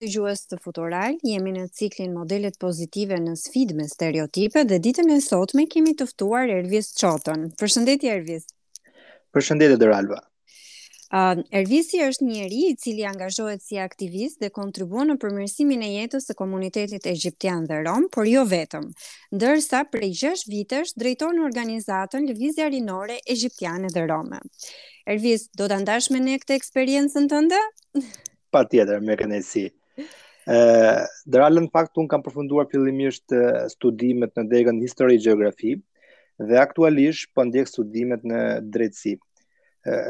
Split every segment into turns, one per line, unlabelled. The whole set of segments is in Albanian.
dëgjues të Futural, jemi në ciklin Modelet Pozitive në Sfidë me Stereotipet dhe ditën e sotme kemi të ftuar Ervis Çotën. Përshëndetje Ervis.
Përshëndetje Doralba.
Uh, Ervisi është një i ri i cili angazhohet si aktivist dhe kontribuon në përmirësimin e jetës së komunitetit egjiptian dhe rom, por jo vetëm. Ndërsa prej 6 vitesh drejton organizatën Lëvizja Rinore Egjiptiane dhe Rome. Ervis, do ta ndash me ne këtë eksperiencën tënde?
Patjetër, me kënaqësi. Doralba, në fakt, unë kam përfunduar fillimisht studimet në degën histori gjeografi dhe aktualisht po ndjek studimet në drejtësi.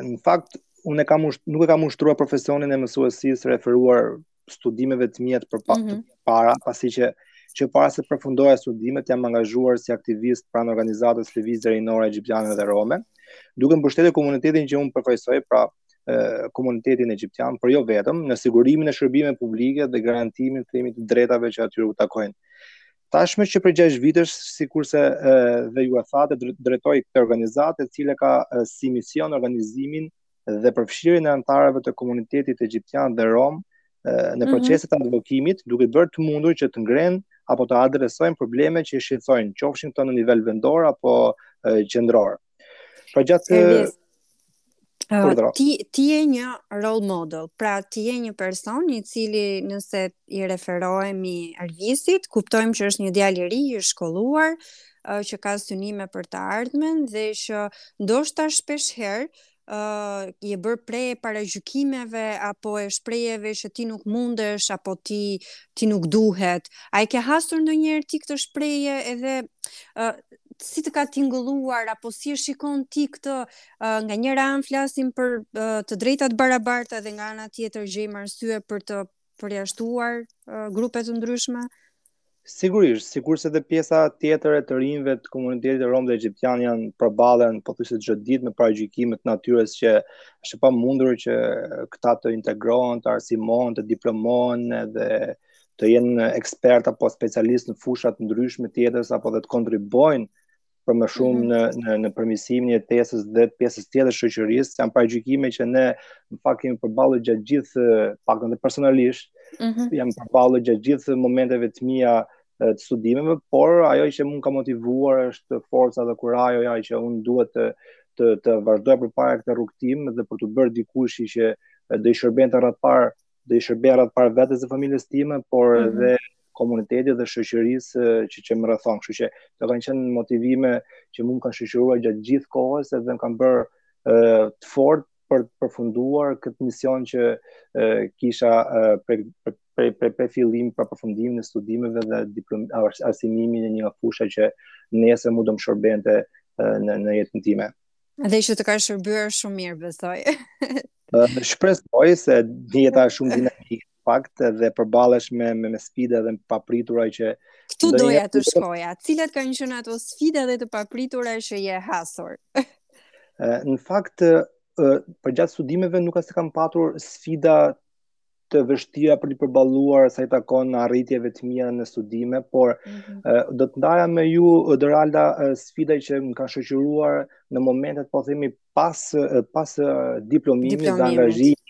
Në fakt, unë e kam usht, nuk e kam ushtruar profesionin e mësuesisë referuar studimeve të mia të pa, mm -hmm. para, pasi që që para se përfundoja studimet jam angazhuar si aktivist pranë organizatës Lëvizja Rinore Egjiptiane dhe Rome, duke mbështetur komunitetin që unë përfaqësoj, pra komunitetin egjiptian, por jo vetëm, në sigurimin e shërbimeve publike dhe garantimin themi të drejtave që atyre u takojnë. Tashmë që prej 6 vitesh, sikurse dhe ju e thatë, drejtoj këtë organizatë, e cila ka si mision organizimin dhe përfshirjen e anëtarëve të komunitetit egjiptian dhe rom në mhm. proceset e advokimit, duke bërë të mundur që të ngrenë apo të adresojnë probleme që i shqetësojnë, qofshin këto në nivel vendor apo qendror.
Pra gjatë Ervis, uh, ti ti je një role model, pra ti je një person i cili nëse i referohemi Ervisit, kuptojmë që është një djalë i ri, i shkolluar, uh, që ka synime për të ardhmen dhe që ndoshta shpesh herë uh, je bërë pre e paragjykimeve apo e shprehjeve që ti nuk mundesh apo ti ti nuk duhet. A i ke hasur ndonjëherë ti këto shprehje edhe uh, si të ka tingëlluar apo si e shikon ti këtë uh, nga njëra anë flasim për uh, të drejta të barabarta dhe nga ana tjetër gjejmë arsye për të përjashtuar uh, grupe të ndryshme?
Sigurisht, sikurse dhe pjesa tjetër e të rinjve të komunitetit rom dhe egjiptian janë përballen pothuajse çdo ditë me paragjykime të natyrës që është e pamundur që këta të integrohen, të arsimohen, të diplomohen dhe të jenë ekspertë apo specialistë në fusha të ndryshme të jetës apo dhe të kontribuojnë për më shumë mhm. në në në përmirësimin e jetesës dhe të pjesës tjetër të shoqërisë, janë paragjykime që ne në fakt kemi përballur gjatë gjithë të paktën dhe personalisht, mm -hmm. jam përballur gjatë gjithë momenteve të mia të studimeve, por ajo që mua më ka motivuar është forca dhe kurajoja që unë duhet të të të vazhdoj përpara këtë rrugëtim dhe për t'u bërë dikush që do i shërbente radh par do i shërbeja para vetes dhe familjes time, por mm -hmm. edhe komunitetit dhe shoqërisë që që më rrethon, kështu që këto kanë qenë motivime që mu më kanë shoqëruar gjatë gjithë kohës dhe më kanë bërë të fortë për të përfunduar këtë mision që kisha për për për për për fillim për përfundimin e studimeve dhe diplom arsimimin e një fushe që nesër mund të më shërbente në në jetën time.
Dhe që të ka shërbyer shumë mirë, besoj.
Shpresoj se jeta është shumë dinamike në fakt dhe përballesh me me, me sfida dhe me papritura që
këtu doja të shkoja. Cilat kanë qenë ato sfida dhe të papritura që je hasur?
në fakt përgjatë studimeve nuk është se kam patur sfida të vështira për t'i përballuar sa i takon arritjeve të mia në studime, por mm -hmm. do të ndaja me ju Doralda sfida që më kanë shoqëruar në momentet po themi pas pas diplomimit dhe angazhimit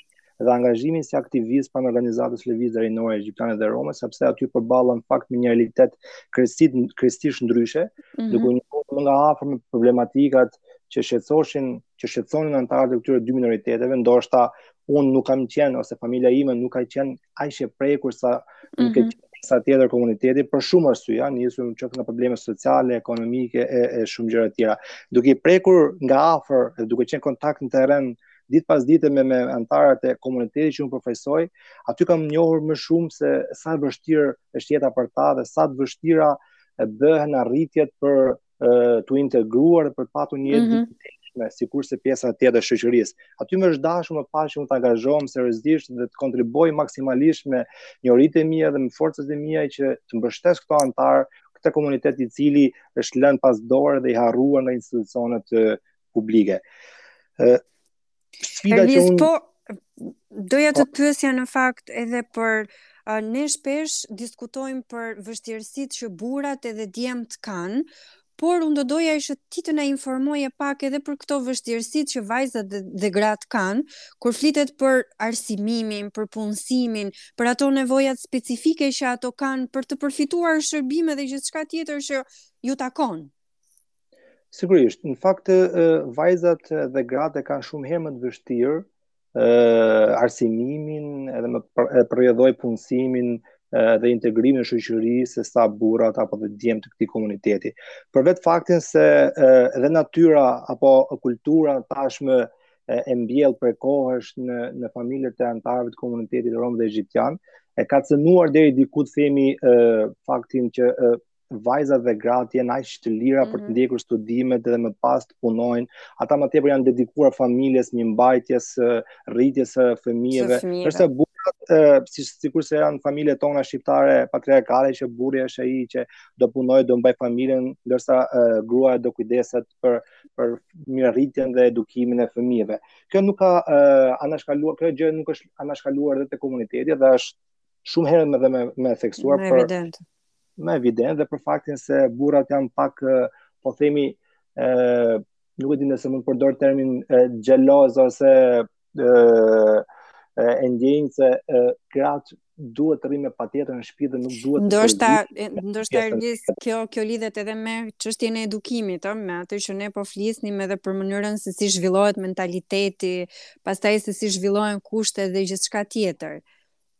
dhe angazhimin si aktivist pranë organizatës Lëvizja Rinore Egjiptiane dhe Rome, sepse aty u përballa në fakt me një realitet krejt krejtësisht ndryshe, mm -hmm. duke u njohur nga afër me problematikat që shqetësoshin, që shqetësonin anëtarët e këtyre dy minoriteteve, ndoshta unë nuk kam qenë ose familja ime nuk ka qenë aq e prekur sa nuk e mhm. qenë sa tjetër komuniteti për shumë arsye, nisur qoftë nga probleme sociale, ekonomike e, e shumë gjëra të tjera. Duke i prekur nga afër dhe duke qenë në kontakt në terren ditë pas dite me me anëtarët e komunitetit që unë përfaqësoj, aty kam njohur më shumë se sa e vështirë është jeta për ta dhe sa të vështira bëhen arritjet për t'u integruar dhe për të patur një jetë mm -hmm dinjitetshme sikurse pjesa tjetër e shoqërisë. Aty më është dashur më pas që unë të angazhohem seriozisht dhe të kontribuoj maksimalisht me njohuritë e mia dhe me forcat e mia që të mbështes këta anëtarë këtë komunitet i cili është lënë pas dore dhe i harruar nga institucionet publike.
sfida që unë po doja të të pyesja në fakt edhe për uh, ne shpesh diskutojmë për vështirësitë që burrat edhe djemtë kanë, por unë do doja që ti të na informoje pak edhe për këto vështirësitë që vajzat dhe, dhe gratë kanë, kur flitet për arsimimin, për punësimin, për ato nevojat specifike që ato kanë për të përfituar shërbime dhe gjithçka tjetër që u takon.
Sigurisht, në fakt vajzat dhe gratë e kanë shumë herë më të vështirë ë arsimimin edhe për rrjedhojë punësimin dhe integrimin në shoqëri se sa burrat apo dhe djemtë e këtij komuniteti. Për vetë faktin se edhe natyra apo kultura tashmë e mbjellë prej kohësh në në familjet e anëtarëve të komunitetit rom dhe egjiptian, e ka cenuar deri diku të themi faktin që vajzat dhe gratë janë aq të lira mm -hmm. për të mhm. ndjekur studimet dhe më pas të punojnë. Ata më tepër janë dedikuar familjes, mirëmbajtjes, rritjes së fëmijëve. Përse burrat, si sikurse janë familjet tona shqiptare patriarkale që burri është ai që do punojë, do mbajë familjen, ndërsa gruaja do kujdeset për për mirërritjen dhe edukimin e fëmijëve. Kjo nuk ka anashkaluar, kjo gjë nuk është anashkaluar edhe te komuniteti dhe është shumë herë më dhe më, më e theksuar
për
më evident dhe për faktin se burrat janë pak po themi ë nuk e di nëse mund të përdor termin xheloz ose ë e ndjejnë se gratë duhet të rrinë patjetër në shtëpi dhe nuk duhet të
ndoshta ndoshta Erlis kjo kjo lidhet edhe me çështjen e edukimit ëh me atë që ne po flisnim edhe për mënyrën se si zhvillohet mentaliteti pastaj se si zhvillohen kushtet dhe gjithçka tjetër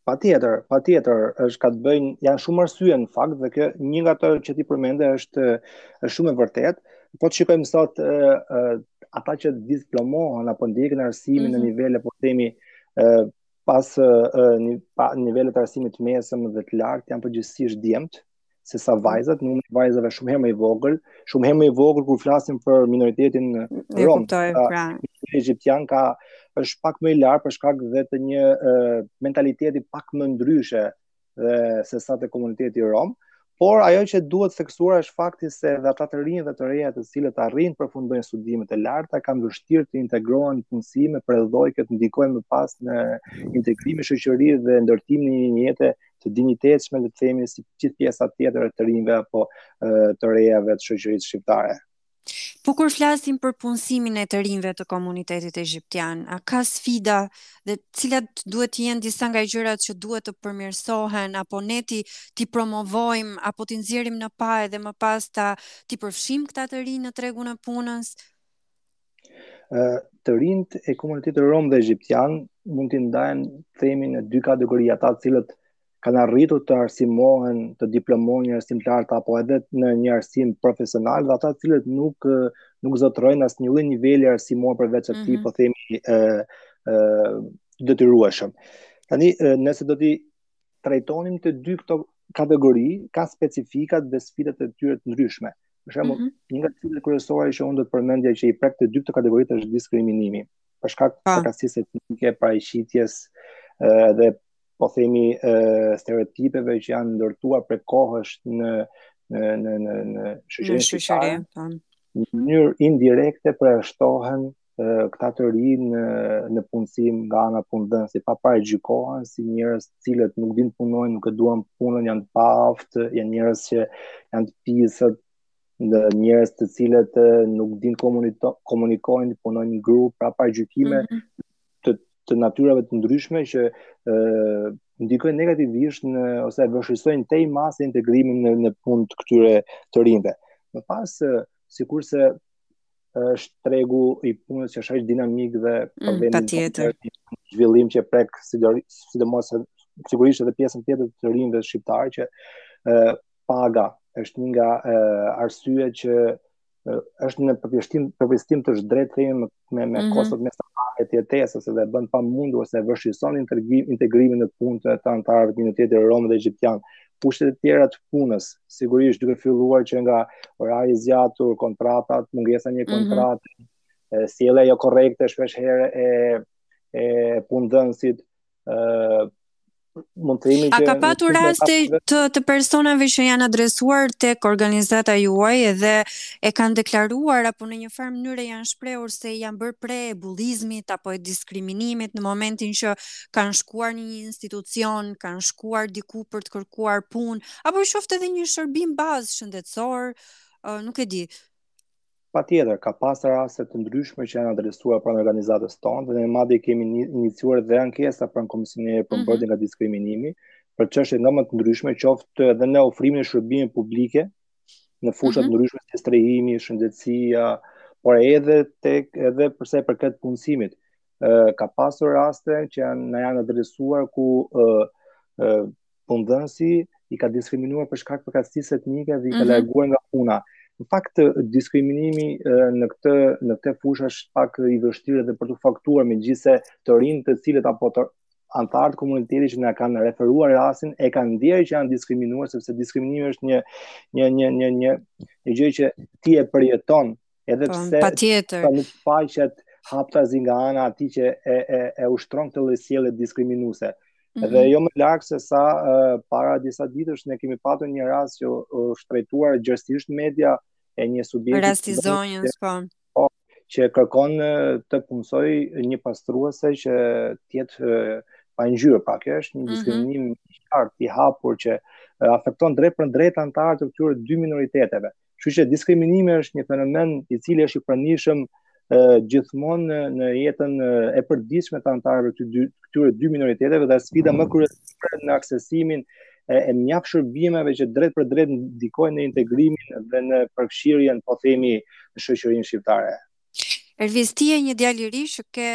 Patjetër, patjetër, është ka të bëjnë, janë shumë arsye në fakt, dhe kjo një nga to që ti përmende është, është shumë e vërtetë, po të shikojmë sot ata që diplomohen apo ndjekin arsimin mm -hmm. në mhm. nivele, po themi, pas një, pa, nivelet e arsimit të mesëm dhe të lartë, janë përgjithësisht djemtë, se sa mm. vajzat, numri i vajzave shumë herë më i vogël, shumë herë më i vogël kur flasim për minoritetin rom.
Ka pra.
egjiptian ka është pak më i lartë për shkak dhe të një e, mentaliteti pak më ndryshe dhe se sa te komuniteti rom. Por ajo që duhet theksuar është fakti se dhe ata të rinj dhe të reja të cilët arrijnë përfundojnë studimet e larta kanë vështirë të integrohen në punësim e për rrjedhojë që të ndikojnë më pas në integrimin në shoqëri dhe ndërtimin e një jete të denjë le të themi si gjithë pjesa tjetër e të rinjve apo të rejave të shoqërisë shqiptare.
Po kur flasim për punësimin e të rinjve të komunitetit egjiptian, a ka sfida dhe cilat duhet të jenë disa nga gjërat që duhet të përmirësohen apo ne t'i t'i promovojmë apo t'i nxjerrim në pah edhe më pas ta t'i përfshijmë këta të rinj në tregun e punës?
të rinjtë e komunitetit rom dhe egjiptian mund t'i ndajmë themi në dy kategori ata të cilët kanë arritur të arsimohen, të diplomohen një arsim të lartë apo edhe në një arsim profesional dhe ata të cilët nuk nuk zotërojnë asnjë lloj niveli arsimor përveç atij mm -hmm. po themi ë ë të detyrueshëm. Tani nëse do t'i trajtonim të dy këto kategori, ka specifikat dhe sfidat e tyre të ndryshme. Për shembull, mm -hmm. një nga sfidat kryesore që unë do të përmendja që i prek të dy këto kategoritë është diskriminimi për shkak të përkatësisë etnike, paraqitjes dhe po themi stereotipeve që janë ndërtuar prej kohësh në në në në në shoqërinë shqiptare. Në mënyrë indirekte përjashtohen këta të rinj në në punësim nga ana punëdhënësit paragjykohen si njerëz të cilët nuk dinë punojnë, nuk e duan punën, janë të paaftë, janë njerëz që janë të pisët, në njerëz të cilët nuk dinë komuniko komunikojnë, punojnë në grup, pra paragjykime mm -hmm. të të natyrave të ndryshme që ë ndikojnë negativisht në ose vështirësojnë tej mase integrimin në në punë të këtyre të rinjve. Më pas sikurse është tregu i punës që është aq dinamik dhe mm,
po vjen patjetër
zhvillim që prek sidomos sigurisht edhe pjesën tjetër të të rinjve shqiptarë që uh, paga është një nga uh, arsyet që uh, është në përpjesëtim përpjesëtim të zhdrejtë themi me me, me mm -hmm. kostot më të jetesës dhe bën pamundur ose vështirëson integrimin në punë të anëtarëve të minoritetit rom dhe egjiptian kushtet e tjera të punës, sigurisht duke filluar që nga orari i zgjatur, kontratat, mungesa e një mhm. kontrate, mm -hmm. sjellja jo korrekte shpeshherë e e punëdhënësit, ë
mund të themi që A ka patur raste të të personave që janë adresuar tek organizata juaj edhe e kanë deklaruar apo në një farë mënyre janë shprehur se janë bërë pre e bullizmit apo e diskriminimit në momentin që kanë shkuar në një institucion, kanë shkuar diku për të kërkuar punë, apo qoftë edhe një shërbim bazë shëndetësor, uh, nuk e di.
Patjetër, ka pas raste të ndryshme që janë adresuar pranë organizatës tonë, dhe ne madje kemi iniciuar dhe ankesa pranë Komisionerit për mm -hmm. Mbrojtjen nga diskriminimi, për çështje nga më të ndryshme, qoftë edhe në ofrimin e shërbimeve publike, në fusha të mm -hmm. ndryshme si strehimi, shëndetësia, por edhe tek edhe për sa i përket punësimit ka pasur raste që janë na janë adresuar ku ë ë punëdhënësi i ka diskriminuar për shkak të përkatësisë etnike dhe i ka mhm. larguar nga puna. Në fakt diskriminimi në këtë në këtë fushë është pak i vështirë edhe për t'u faktuar megjithëse të rinjtë të cilët apo të anëtarët e komunitetit që na kanë referuar rastin e kanë ndier që janë diskriminuar sepse diskriminimi është një një një një një gjë që ti e përjeton Edhe
po,
pse
patjetër.
Sa nuk shfaqet haptazi nga ana e atij që e e e ushtron këtë lloj sjelle diskriminuese. Mm -hmm. Dhe jo më larg se sa uh, para disa ditësh ne kemi patur një rast që është trajtuar gjerësisht në media e një subjekti
rasti i zonjës po
po që kërkon të punësojë një pastruese që të jetë pa ngjyrë pra është një mhm. diskriminim mm -hmm. i hapur që afekton drejtpërdrejt anëtarë të këtyre dy minoriteteve. Mm Kështu që diskriminimi është një fenomen i cili është i pranishëm gjithmonë në, në jetën e përditshme të anëtarëve të dy këtyre dy minoriteteve dhe është sfida më kryesore në aksesimin e, e mjaft shërbimeve që drejtpërdrejt ndikojnë në integrimin dhe në përfshirjen, po themi, në shoqërinë shqiptare.
Ervis ti je një djalë i ri që ke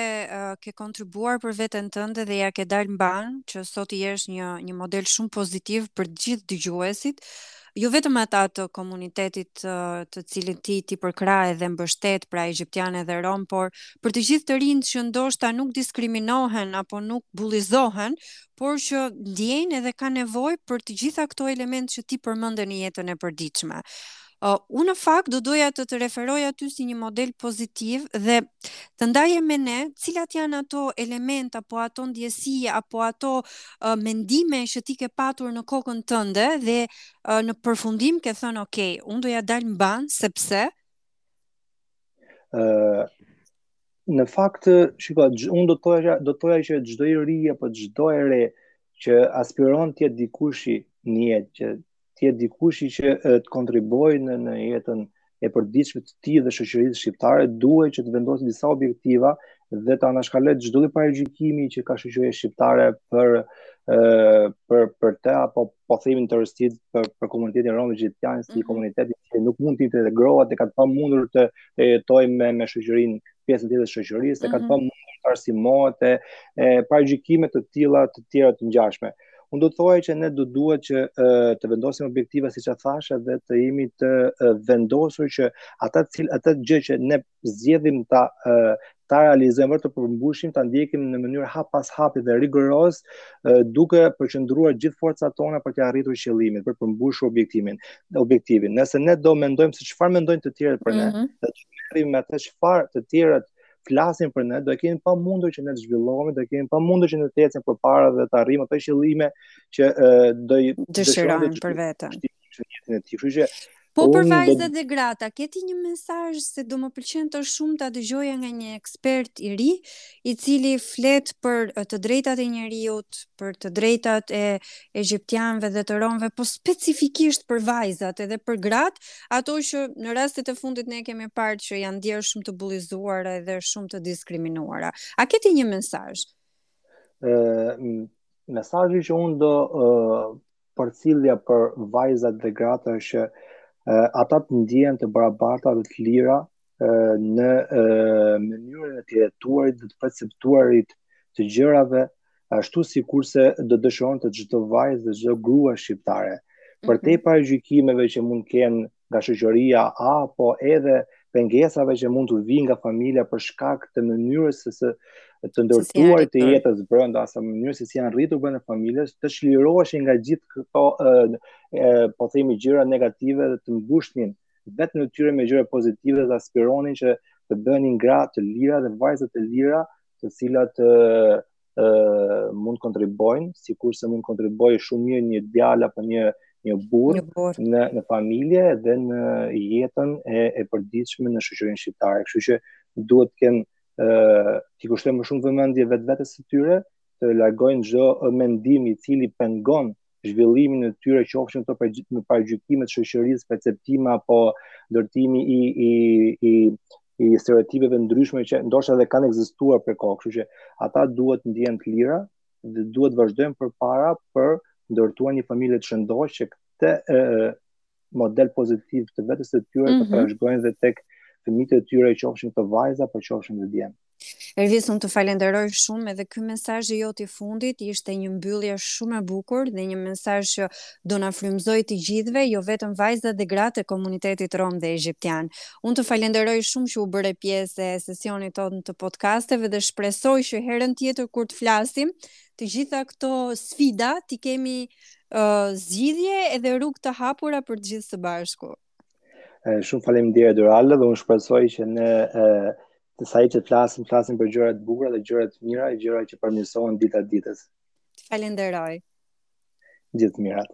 ke kontribuar për veten tënde dhe ia ke dalë mbanë që sot të jesh një një model shumë pozitiv për të gjithë dëgjuesit jo vetëm ata të komunitetit të cilin ti përkrah edhe mbështet, pra egjiptian dhe rom, por për të gjithë të rinjtë që ndoshta nuk diskriminohen apo nuk bullizohen, por që ndiejnë edhe kanë nevojë për të gjitha këto elementë që ti përmende në jetën e përditshme. Uh, unë në fakt do doja të të referoja ty si një model pozitiv dhe të ndaje me ne cilat janë ato elementë apo ato ndjesi apo ato uh, mendime që ti ke patur në kokën tënde dhe uh, në përfundim ke thënë ok, unë do ia dal mbanë sepse
uh, në fakt, shiko, unë do të thoja, do të thoja që çdo i ri apo çdo e re që aspiron të jetë dikushi në jetë, që të jetë dikush që të kontribuojë në në jetën e përditshme të tij dhe shoqërisë shqiptare, duhet që të vendosë disa objektiva dhe të anashkalojë çdo lloj paragjykimi që ka shoqëria shqiptare për ë për për të apo po themi në tërësi për për komunitetin rom që janë si mm -hmm. komunitet që nuk mund të integrohet dhe ka të pamundur të e jetojë me me shoqërinë, pjesën tjetër të shoqërisë, mm -hmm. ka të mhm. pamundur të arsimohet e, e paragjykime të tilla të tjera të ngjashme. Unë do të thoja që ne do duhet që e, të vendosim objektiva siç e thashë dhe të jemi të e, vendosur që atë cil atë gjë që ne zgjedhim ta e, ta realizojmë, ta përmbushim, ta ndjekim në mënyrë hap pas hapi dhe rigoroze, duke përqendruar gjithë forcat tona për të arritur qëllimin, për të përmbushur objektivin. Objektivin. Nëse ne do mendojmë se çfarë mendojnë të tjerët për ne, mm -hmm. do të merremi me atë çfarë të tjerët flasin për ne, do e kemi të pamundur që ne të zhvillohemi, do e kemi të pamundur që ne të ecim përpara dhe të arrijmë ato qëllime që do i
dëshirojmë për veten. Shtim në jetën e tij.
Kështu që
Po për vajzat dhe gratë, a ke ti një mesazh se do më pëlqente shumë ta dëgjoja nga një ekspert i ri, i cili flet për të drejtat e njeriut, për të drejtat e egjiptianëve dhe të romëve, po specifikisht për vajzat edhe për gratë, ato që në rastet e fundit ne kemi parë që janë ndjerë shumë të bullizuara dhe shumë të diskriminuara. A ke ti një mesazh?
Ë, mesazhi që unë do përcillja për vajzat dhe gratë është që uh, ato të ndjehen të barabarta dhe të lira uh, në uh, mënyrën e të jetuarit dhe të perceptuarit të gjërave ashtu sikurse do dëshironte çdo vajzë dhe çdo grua shqiptare. Përtej mhm. paragjykimeve që mund të kenë nga shoqëria apo edhe pengesave që mund të vijnë nga familja për shkak të mënyrës së së të ndërtuar të jetës brenda asaj mënyrë se si janë rritur brenda familjes, të çliroheshin nga gjithë këto po themi gjëra negative dhe të mbushnin veten e tyre me gjëra pozitive dhe të aspironin që të bëheshin gra të lira dhe vajza të lira, të cilat uh, mund kontribuojnë, sikurse mund kontribuojë shumë mirë një djalë apo një një burrë në në familje dhe në jetën e e përditshme në shoqërinë shqiptare. Kështu që duhet të kenë ë uh, t'i kushtojnë më shumë vëmendje vetvetes së tyre, të largojnë çdo mendim i cili pengon zhvillimin e tyre qofshin këto paragjykime të shoqërisë, perceptime apo ndërtimi i i i i stereotipeve të ndryshme që ndoshta edhe kanë ekzistuar prej kohësh, kështu që ato duhet të ndihen të lira dhe duhet të vazhdojnë përpara për të ndërtuar një familje të shëndoshë që këtë e, model pozitiv të vetes së tyre mm -hmm. ta mhm. trashëgojnë dhe tek fëmijët e tyre qofshin këto vajza apo qofshin këta djem.
Ervis, unë të falenderoj shumë edhe ky mesazh i jot i fundit ishte një mbyllje shumë e bukur dhe një mesazh që do na frymëzojë të gjithëve, jo vetëm vajzat dhe gratë e komunitetit rom dhe egjiptian. Unë të falenderoj shumë që u bëre pjesë e sesionit tonë të podcasteve dhe shpresoj që herën tjetër kur të flasim, të gjitha këto sfida t'i kemi uh, zgjidhje edhe rrugë të hapura për të gjithë së bashku.
Shumë faleminderit Uralda dhe unë shpresoj që ne sa herë që flasim, flasim për gjëra të bukura dhe gjëra të mira, gjëra që përmirësohen dita ditës.
Faleminderit.
Gjithë të mirat.